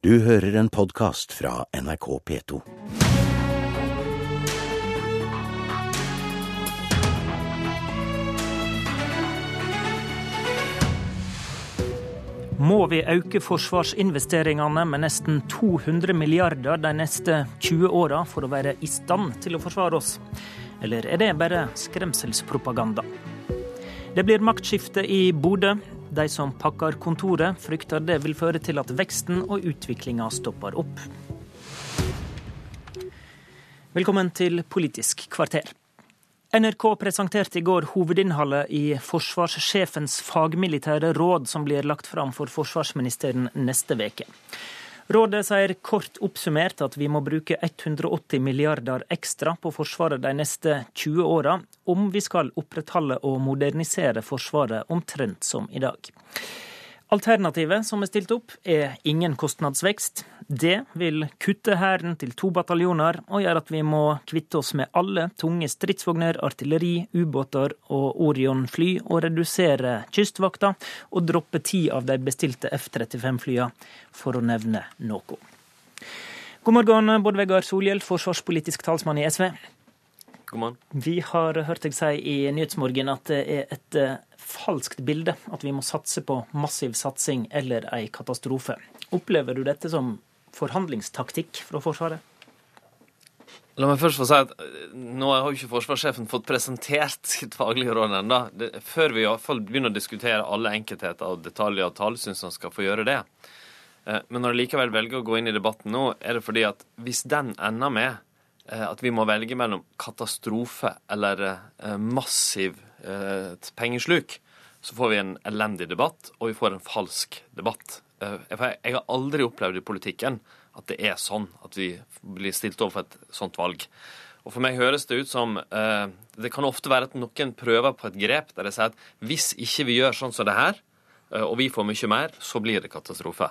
Du hører en podkast fra NRK P2. Må vi øke forsvarsinvesteringene med nesten 200 milliarder de neste 20 åra for å være i stand til å forsvare oss? Eller er det bare skremselspropaganda? Det blir maktskifte i Bodø. De som pakker kontoret, frykter det vil føre til at veksten og utviklinga stopper opp. Velkommen til Politisk kvarter. NRK presenterte i går hovedinnholdet i forsvarssjefens fagmilitære råd, som blir lagt fram for forsvarsministeren neste uke. Rådet sier kort oppsummert at vi må bruke 180 milliarder ekstra på Forsvaret de neste 20 åra, om vi skal opprettholde og modernisere Forsvaret omtrent som i dag. Alternativet som er stilt opp, er ingen kostnadsvekst. Det vil kutte Hæren til to bataljoner, og gjøre at vi må kvitte oss med alle tunge stridsvogner, artilleri, ubåter og Orion-fly, og redusere Kystvakta, og droppe ti av de bestilte F-35-flyene, for å nevne noe. God morgen, Bård Vegar Solhjell, forsvarspolitisk talsmann i SV. God morgen. Vi har hørt deg si i Nyhetsmorgen at det er et eh, falskt bilde at vi må satse på massiv satsing eller ei katastrofe. Opplever du dette som forhandlingstaktikk fra Forsvaret? La meg først få si at eh, nå har jo ikke forsvarssjefen fått presentert sitt faglige råd ennå. Før vi i hvert fall begynner å diskutere alle enkeltheter og detaljer og tall, syns han skal få gjøre det. Eh, men når jeg likevel velger å gå inn i debatten nå, er det fordi at hvis den ender med at vi må velge mellom katastrofe eller massiv pengesluk, så får vi en elendig debatt, og vi får en falsk debatt. Jeg har aldri opplevd i politikken at det er sånn at vi blir stilt overfor et sånt valg. Og For meg høres det ut som eh, Det kan ofte være at noen prøver på et grep der de sier at hvis ikke vi gjør sånn som det her, eh, og vi får mye mer, så blir det katastrofe.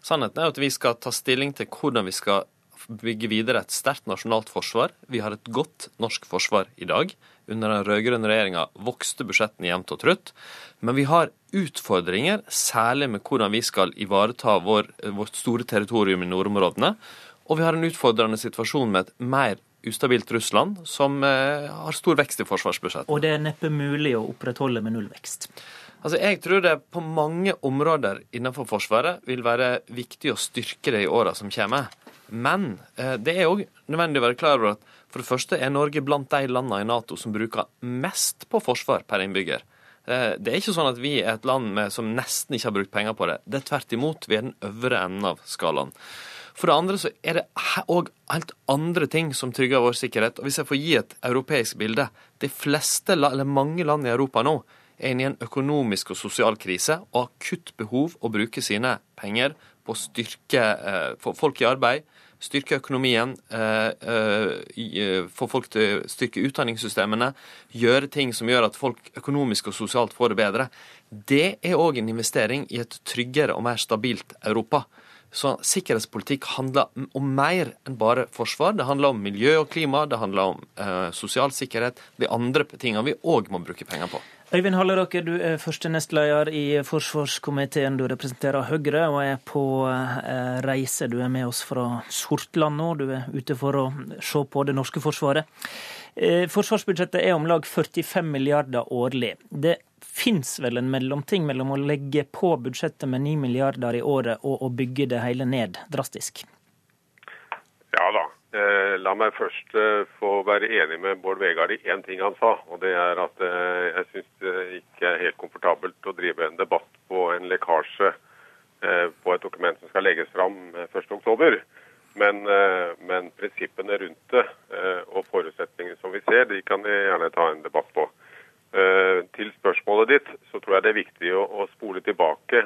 Sannheten er at vi skal ta stilling til hvordan vi skal bygge videre et sterkt nasjonalt forsvar. Vi har et godt norsk forsvar i dag. Under den rød-grønne regjeringa vokste budsjettene jevnt og trutt. Men vi har utfordringer, særlig med hvordan vi skal ivareta vår, vårt store territorium i nordområdene. Og vi har en utfordrende situasjon med et mer ustabilt Russland, som eh, har stor vekst i forsvarsbudsjettet. Og det er neppe mulig å opprettholde med nullvekst? Altså, Jeg tror det på mange områder innenfor Forsvaret vil være viktig å styrke det i åra som kommer. Men eh, det er òg nødvendig å være klar over at for det første er Norge blant de landene i Nato som bruker mest på forsvar per innbygger. Eh, det er ikke sånn at vi er et land med, som nesten ikke har brukt penger på det. Det er tvert imot. Vi er den øvre enden av skalaen. For det andre så er det òg helt andre ting som trygger vår sikkerhet. Og hvis jeg får gi et europeisk bilde De fleste, eller mange land i Europa nå er inne i en økonomisk og sosial krise og har akutt behov å bruke sine penger på å styrke eh, få folk i arbeid, styrke økonomien, eh, eh, få folk til å styrke utdanningssystemene, gjøre ting som gjør at folk økonomisk og sosialt får det bedre. Det er òg en investering i et tryggere og mer stabilt Europa. Så sikkerhetspolitikk handler om mer enn bare forsvar. Det handler om miljø og klima, det handler om eh, sosial sikkerhet, de andre tingene vi òg må bruke penger på. Øyvind Halleraker, du er første nestleder i forsvarskomiteen. Du representerer Høyre og er på eh, reise. Du er med oss fra Sortland nå. Du er ute for å se på det norske forsvaret. Eh, forsvarsbudsjettet er om lag 45 milliarder årlig. Det fins vel en mellomting mellom å legge på budsjettet med 9 milliarder i året og å bygge det hele ned drastisk? Ja da. Eh, la meg først eh, få være enig med Bård Vegar i én ting han sa. og det er at eh, Jeg syns det ikke er helt komfortabelt å drive en debatt på en lekkasje på et dokument som skal legges fram 1.10. Men, men prinsippene rundt det og forutsetningene som vi ser, de kan vi gjerne ta en debatt på. Til spørsmålet ditt, så tror jeg det er viktig å, spole tilbake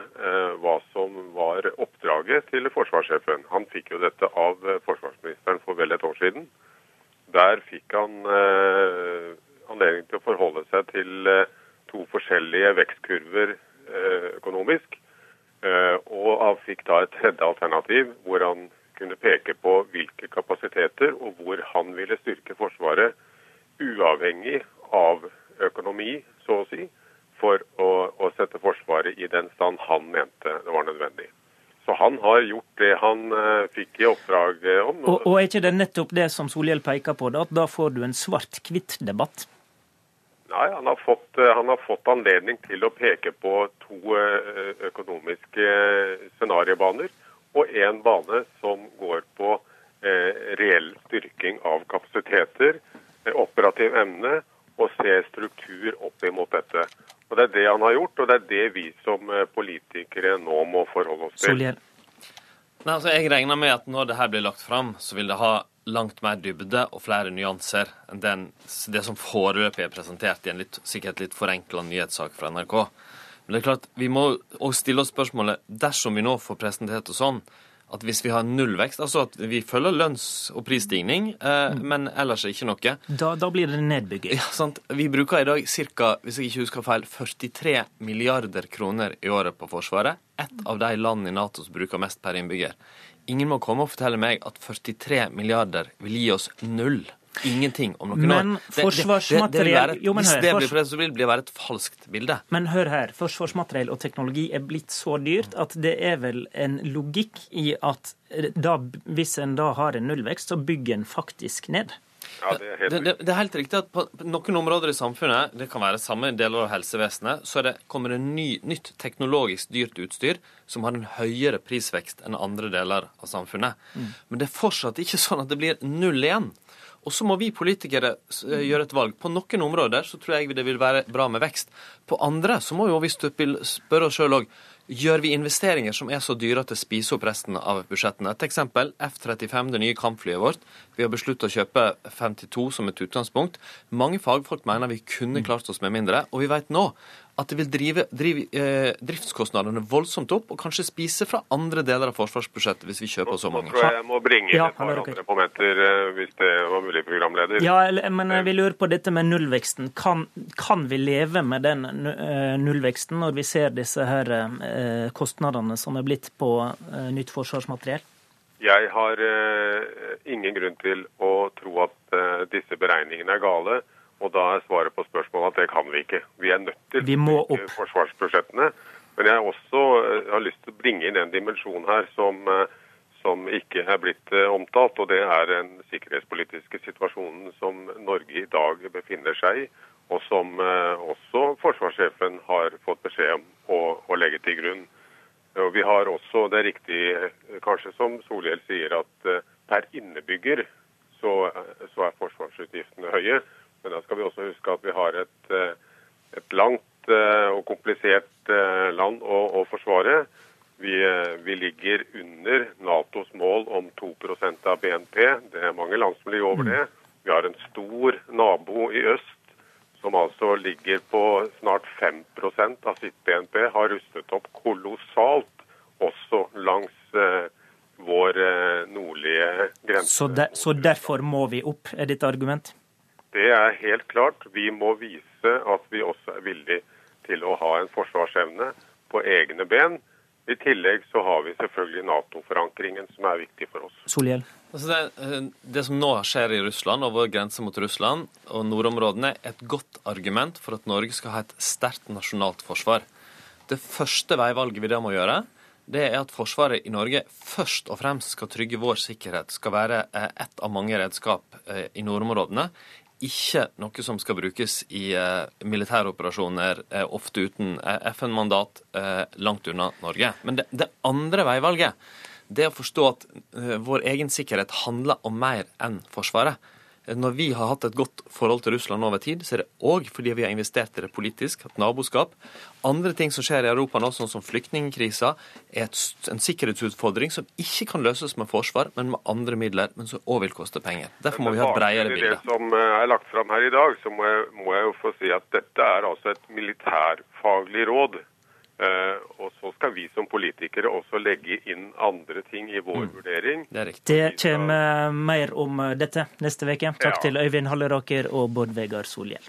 hva som var oppdraget til forsvarssjefen. Han fikk jo dette av eh, forsvarsministeren for vel et år siden. Der fikk han eh, anledning til å forholde seg til eh, to forskjellige vekstkurver eh, økonomisk. og han fikk da et tredje alternativ hvor han kunne peke på hvilke kapasiteter og hvor han ville styrke Forsvaret, uavhengig av økonomi, så å si, for å, å, sette Forsvaret i den stand han mente det var nødvendig. Så han har gjort det han uh, fikk i oppdrag om. Og, og, er ikke det nettopp det som Solhjell peker på, da, at da får du en svart-hvitt-debatt? Nei, han har, fått, han har, fått, anledning til å peke på to økonomiske scenariobaner og én bane som går på reell styrking av kapasiteter, operativ emne og se struktur opp imot dette. Og Det er det han har gjort, og det er det vi som eh, politikere nå må forholde oss til. Solhjell. Nei, altså jeg regner med at når det her blir lagt fram, så vil det ha langt mer dybde og flere nyanser enn den, det som foreløpig er presentert i en litt, sikkert litt forenkla nyhetssak fra NRK. Men det er klart, vi må også stille oss spørsmålet dersom vi nå får presentert det sånn, at hvis vi har nullvekst, altså at vi følger lønns- og prisstigning, eh, mm. men ellers ikke noe Da, da blir det nedbygging. Ja, sant. Vi bruker i dag ca. hvis jeg ikke husker feil, 43 milliarder kroner i året på Forsvaret. Et av de landene i Nato som bruker mest per innbygger. Ingen må komme og fortelle meg at 43 milliarder vil gi oss null ingenting om noen men år. forsvarsmateriell jo, Hvis det blir det, så vil det være et falskt bilde. Men hør her. Forsvarsmateriell og teknologi er blitt så dyrt at det er vel en logikk i at da, hvis en da har en nullvekst, så bygger en faktisk ned. Ja, det, er helt... Det, det, er helt riktig at på noen områder i samfunnet, det kan være samme deler av helsevesenet, så det, kommer det ny, nytt teknologisk dyrt utstyr som har en høyere prisvekst enn andre deler av samfunnet. Mm. Men det er fortsatt ikke sånn at det blir null igjen. Og så må vi politikere eh, gjøre et valg. På noen områder så tror jeg det vil være bra med vekst. På andre så må vi spørre oss sjøl òg gjør vi investeringer som er så dyre at det spiser opp resten av budsjettene. Et eksempel F-35, det nye kampflyet vårt. Vi har besluttet å kjøpe 52 som et utgangspunkt. Mange fagfolk mener vi kunne klart oss med mindre. Og vi vet nå at det vil drive, drive eh, driftskostnadene voldsomt opp, og kanskje spise fra andre deler av forsvarsbudsjettet hvis vi kjøper så mange. Nå tror jeg jeg må bringe inn ja, et par andre momenter, eh, hvis det var mulig, programleder. Ja, men vi lurer på dette med nullveksten. Kan, kan vi leve med den eh, nullveksten når vi ser disse her eh, kostnadene som er blitt på nytt forsvarsmateriell? Jeg har ingen grunn til å tro at disse beregningene er gale. Og da er svaret på spørsmålet at det kan vi ikke. Vi er nødt til vi må opp. forsvarsbudsjettene. Men jeg også eh, har lyst til å bringe inn en dimensjon her som, eh, som ikke er blitt eh, omtalt. Og det er den sikkerhetspolitiske situasjonen som Norge i dag befinner seg i. Og som også forsvarssjefen har fått beskjed om å, å legge til grunn. Og vi har også, Det er riktig kanskje som Solhjell sier, at per innebygger så, så er forsvarsutgiftene høye. Men da skal vi også huske at vi har et, eh, et langt eh, og komplisert eh, land å, å forsvare. Vi, vi, ligger under Natos mål om 2% av BNP. Det er mange land som ligger over det. Vi har en stor nabo i øst som altså ligger på snart 5% av sitt BNP. Har rustet opp kolossalt også langs eh, vår nordlige grense. Så, der, så derfor må vi opp, er ditt argument? Helt klart. Vi må vise at vi også er villige til å ha en forsvarsevne på egne ben. I tillegg så har vi selvfølgelig Nato-forankringen, som er viktig for oss. Solhjell. Altså det, eh, det, som nå skjer i Russland og vår grense mot Russland og nordområdene, er et godt argument for at Norge skal ha et sterkt nasjonalt forsvar. Det første veivalget vi da må gjøre, det er at Forsvaret i Norge først og fremst skal trygge vår sikkerhet, skal være eh, ett av mange redskap eh, i nordområdene ikke noe som skal brukes i militære operasjoner, uh, ofte uten uh, FN-mandat, langt unna Norge. Men det, det, andre veivalget det å forstå at vår egen sikkerhet handler om mer enn Forsvaret. Når vi har hatt et godt forhold til Russland over tid, så er det òg fordi vi har investert i det politisk, et naboskap. Andre ting som skjer i Europa nå, sånn som flyktningkrisa, er et, en sikkerhetsutfordring som ikke kan løses med forsvar, men med andre midler, men som òg vil koste penger. Derfor må vi ha et bredere bilde. Det som eh, er lagt fram her i dag, så må jeg, må jeg jo få si at dette er altså et militærfaglig råd. Uh, og så skal vi som politikere også legge inn andre ting i vår mm. vurdering. Det. Det kommer mer om dette neste uke. Takk ja. til Øyvind Halleraker og Bård Vegar Solhjell.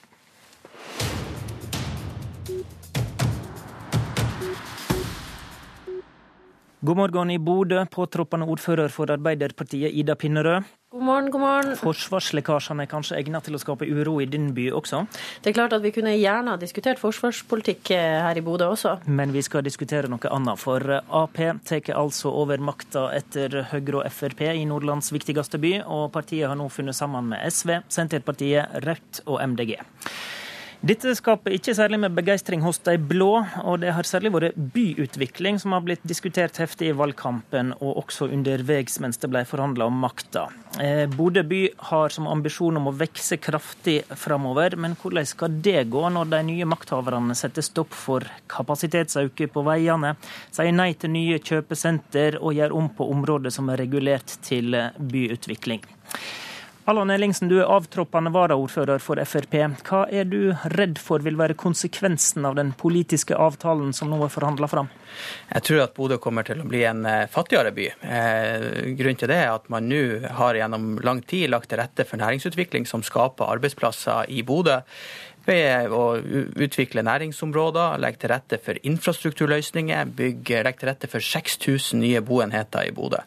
God morgen i Bodø, påtroppende ordfører for Arbeiderpartiet Ida Pinnerød. God morgen, god morgen. Forsvarslekkasjene er kanskje egnet til å skape uro i din by også? Det er klart at vi kunne gjerne ha diskutert forsvarspolitikk eh, her i Bodø også. Men vi skal diskutere noe annet, for Ap tar altså over makta etter Høyre og Frp i Nordlands viktigste by, og partiet har nå funnet sammen med SV, Senterpartiet, Rødt og MDG. Dette skaper ikke særlig med begeistring hos de blå, og det har særlig vært byutvikling som har blitt diskutert heftig i valgkampen, og også underveis mens det ble forhandla om makta. Eh, Bodø by har som ambisjon om å vokse kraftig framover, men hvordan skal det gå når de nye makthaverne setter stopp for kapasitetsøkning på veiene, sier nei til nye kjøpesenter og gjør om på områder som er regulert til byutvikling? Allan Ellingsen, du er avtroppende varaordfører for Frp. Hva er du redd for vil være konsekvensen av den politiske avtalen som nå er forhandla fram? Jeg tror at Bodø kommer til å bli en eh, fattigere by. Eh, grunnen til det er at man nå har gjennom lang tid lagt til rette for næringsutvikling som skaper arbeidsplasser i Bodø ved å utvikle næringsområder, legge til rette for infrastrukturløsninger, bygge, legge til rette for 6000 nye boenheter i Bodø.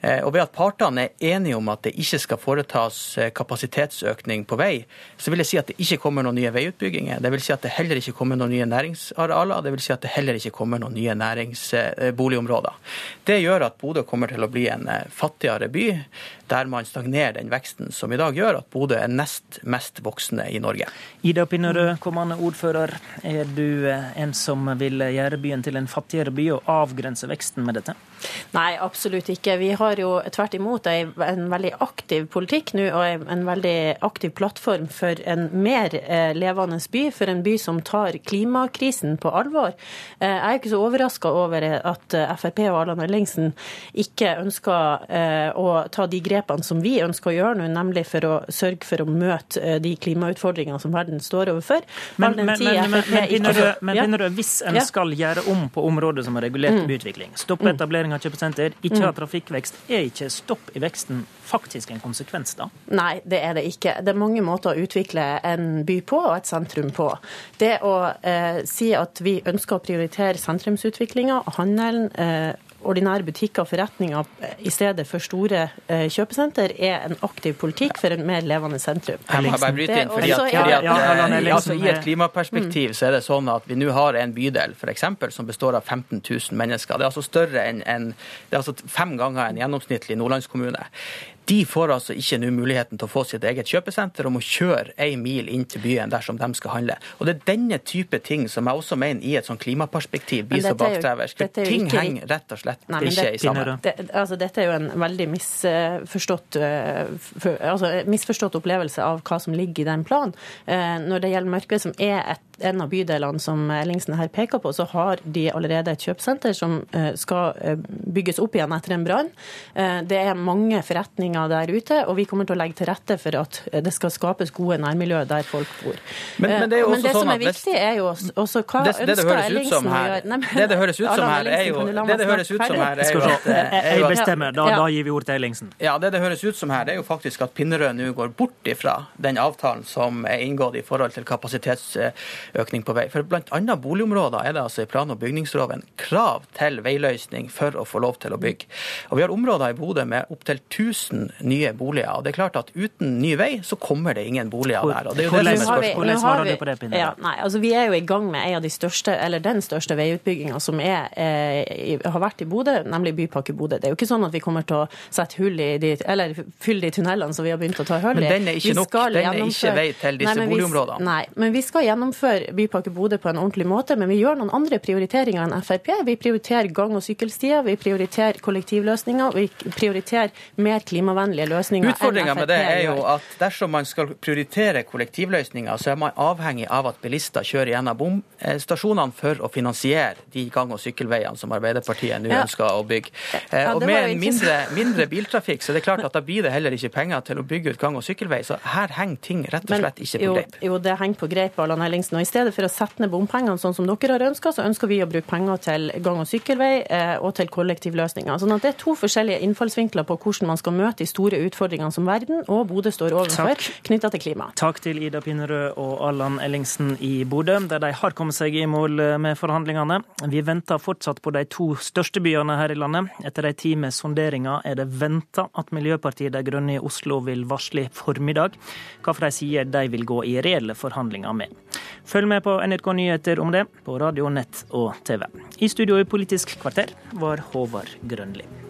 Eh, og ved at partene er enige om at det ikke skal foretas eh, kapasitetsøkning på vei, så vil jeg si at det ikke kommer noen nye veiutbygginger. Det vil si at det heller ikke kommer noen nye næringsarealer. Det vil si at det heller ikke kommer noen nye næringsboligområder. Det gjør at Bodø kommer til å bli en eh, fattigere by, der man stagnerer den veksten som i dag gjør at Bodø er nest mest voksende i Norge. Ida Pinnerød, kommende ordfører. Er du en som vil gjøre byen til en fattigere by og avgrense veksten med dette? Nei, absolutt ikke. Vi har jo tvert imot en veldig aktiv politikk nå, og en veldig aktiv plattform for en mer eh, levende by. For en by som tar klimakrisen på alvor. Eh, jeg er ikke så overraska over at eh, Frp og Allan Ellingsen ikke ønsker å ta de grepene som vi ønsker å gjøre nå, nemlig for å sørge for å møte de klimautfordringene som verden står overfor. Men, men, men, men, begynner du, hvis en skal gjøre om på områder som er regulert mm. byutvikling, stoppe etablering etablering av kjøpesenter, ikke ha trafikkvekst, er ikke stopp i veksten faktisk en konsekvens, da? Nei, det er det ikke. Det er mange måter å utvikle en by på og et sentrum på. Det å eh, si at vi ønsker å prioritere sentrumsutviklinga, handelen, eh, ordinære butikker og forretninger i stedet for store eh, kjøpesenter, er en aktiv politikk for en mer levende sentrum. Jeg må bare bryte inn, fordi at, fordi at altså, I et klimaperspektiv så er det sånn at vi nå har en bydel for eksempel, som består av 15 000 mennesker. Det er altså større enn en, det er altså fem ganger en gjennomsnittlig nordlandskommune. De får altså ikke nå muligheten til å få sitt eget kjøpesenter og må kjøre ei mil inn til byen dersom de skal handle. Og Det er denne type ting som jeg også mener i et sånn klimaperspektiv blir så bakstreversk. Ting ikke... henger rett og slett Nei, ikke det, sammen. Det, altså, dette er jo en veldig misforstått, for, altså, misforstått opplevelse av hva som ligger i den planen. Uh, når det gjelder Mørkved, som er et en av bydelene som Ellingsen her peker på, så har de allerede et kjøpesenter som eh, skal eh, bygges opp igjen etter en brann. Eh, det er mange forretninger der ute, og vi kommer til å legge til rette for at det skal skapes gode nærmiljø der folk bor. Men, men det, men det sånn som er viktig, er jo også hva det, det ønsker Ellingsen å gjøre? Nei, det det høres ut som her, er jo det det høres ut som her, er jo at Jeg bestemmer, da, da gir vi ord til Ellingsen. Ja, det det høres ut som her, det er jo faktisk at Pinnerød nå går bort ifra den avtalen som er inngått i forhold til kapasitetsøkning på vei. For bl.a. boligområder er det altså i plan- og bygningsloven krav til veiløsning for å få lov til å bygge. Og Vi har områder i Bodø med opptil 1000 nye boliger. og det er klart at Uten ny vei så kommer det ingen boliger der. og det er jo det som er. Hvordan svarer du på det, Pinne? Ja, nei, altså Vi er jo i gang med en av de største, eller den største veiutbygginga som er, eh, har vært i Bodø, nemlig Bypakke Bodø. Det er jo ikke sånn at vi kommer til å sette hull i de, eller fylle de tunnelene som vi har begynt å ta hull i. Men den er ikke nok. Den er ikke vei til disse nei, boligområdene. Nei, men vi skal gjennomføre Bypakke Bodø på en ordentlig måte, men vi gjør noen andre prioriteringer enn Frp. Vi prioriterer gang- og sykkelstier, vi prioriterer kollektivløsninger, vi prioriterer mer klimavennlige løsninger Utfordringa med det er jo at dersom man skal prioritere kollektivløsninger, så er man avhengig av at bilister kjører gjennom bomstasjonene for å finansiere de gang- og sykkelveiene som Arbeiderpartiet nå ja. ønsker å bygge. Ja, og med mindre, mindre, biltrafikk, så er det klart at da blir det heller ikke penger til å bygge ut gang- og sykkelvei. Så her henger ting rett og slett ikke på greip. Jo, jo det henger på greip, Allan Ellingsen. Og I stedet for å sette ned bompengene sånn som dere har ønska, så ønsker vi å bruke penger til gang- og sykkelvei eh, og til kollektivløsninger. Sånn at Det er to forskjellige innfallsvinkler på hvordan man skal møte de store utfordringene som verden og Bodø står overfor knytta til klima. Takk til Ida Pinnerød og Allan Ellingsen i Bodø, der de har kommet seg i mål eh, med forhandlingene. Vi venter fortsatt på de to største byene her i landet. Etter en tid med sonderinger er det venta at Miljøpartiet De Grønne i Oslo vil varsle i formiddag hvilke de sier de vil gå i reelle forhandlinger med. Følg med på NRK Nyheter om det på radio, nett og TV. I studio i Politisk kvarter var Håvard Grønli.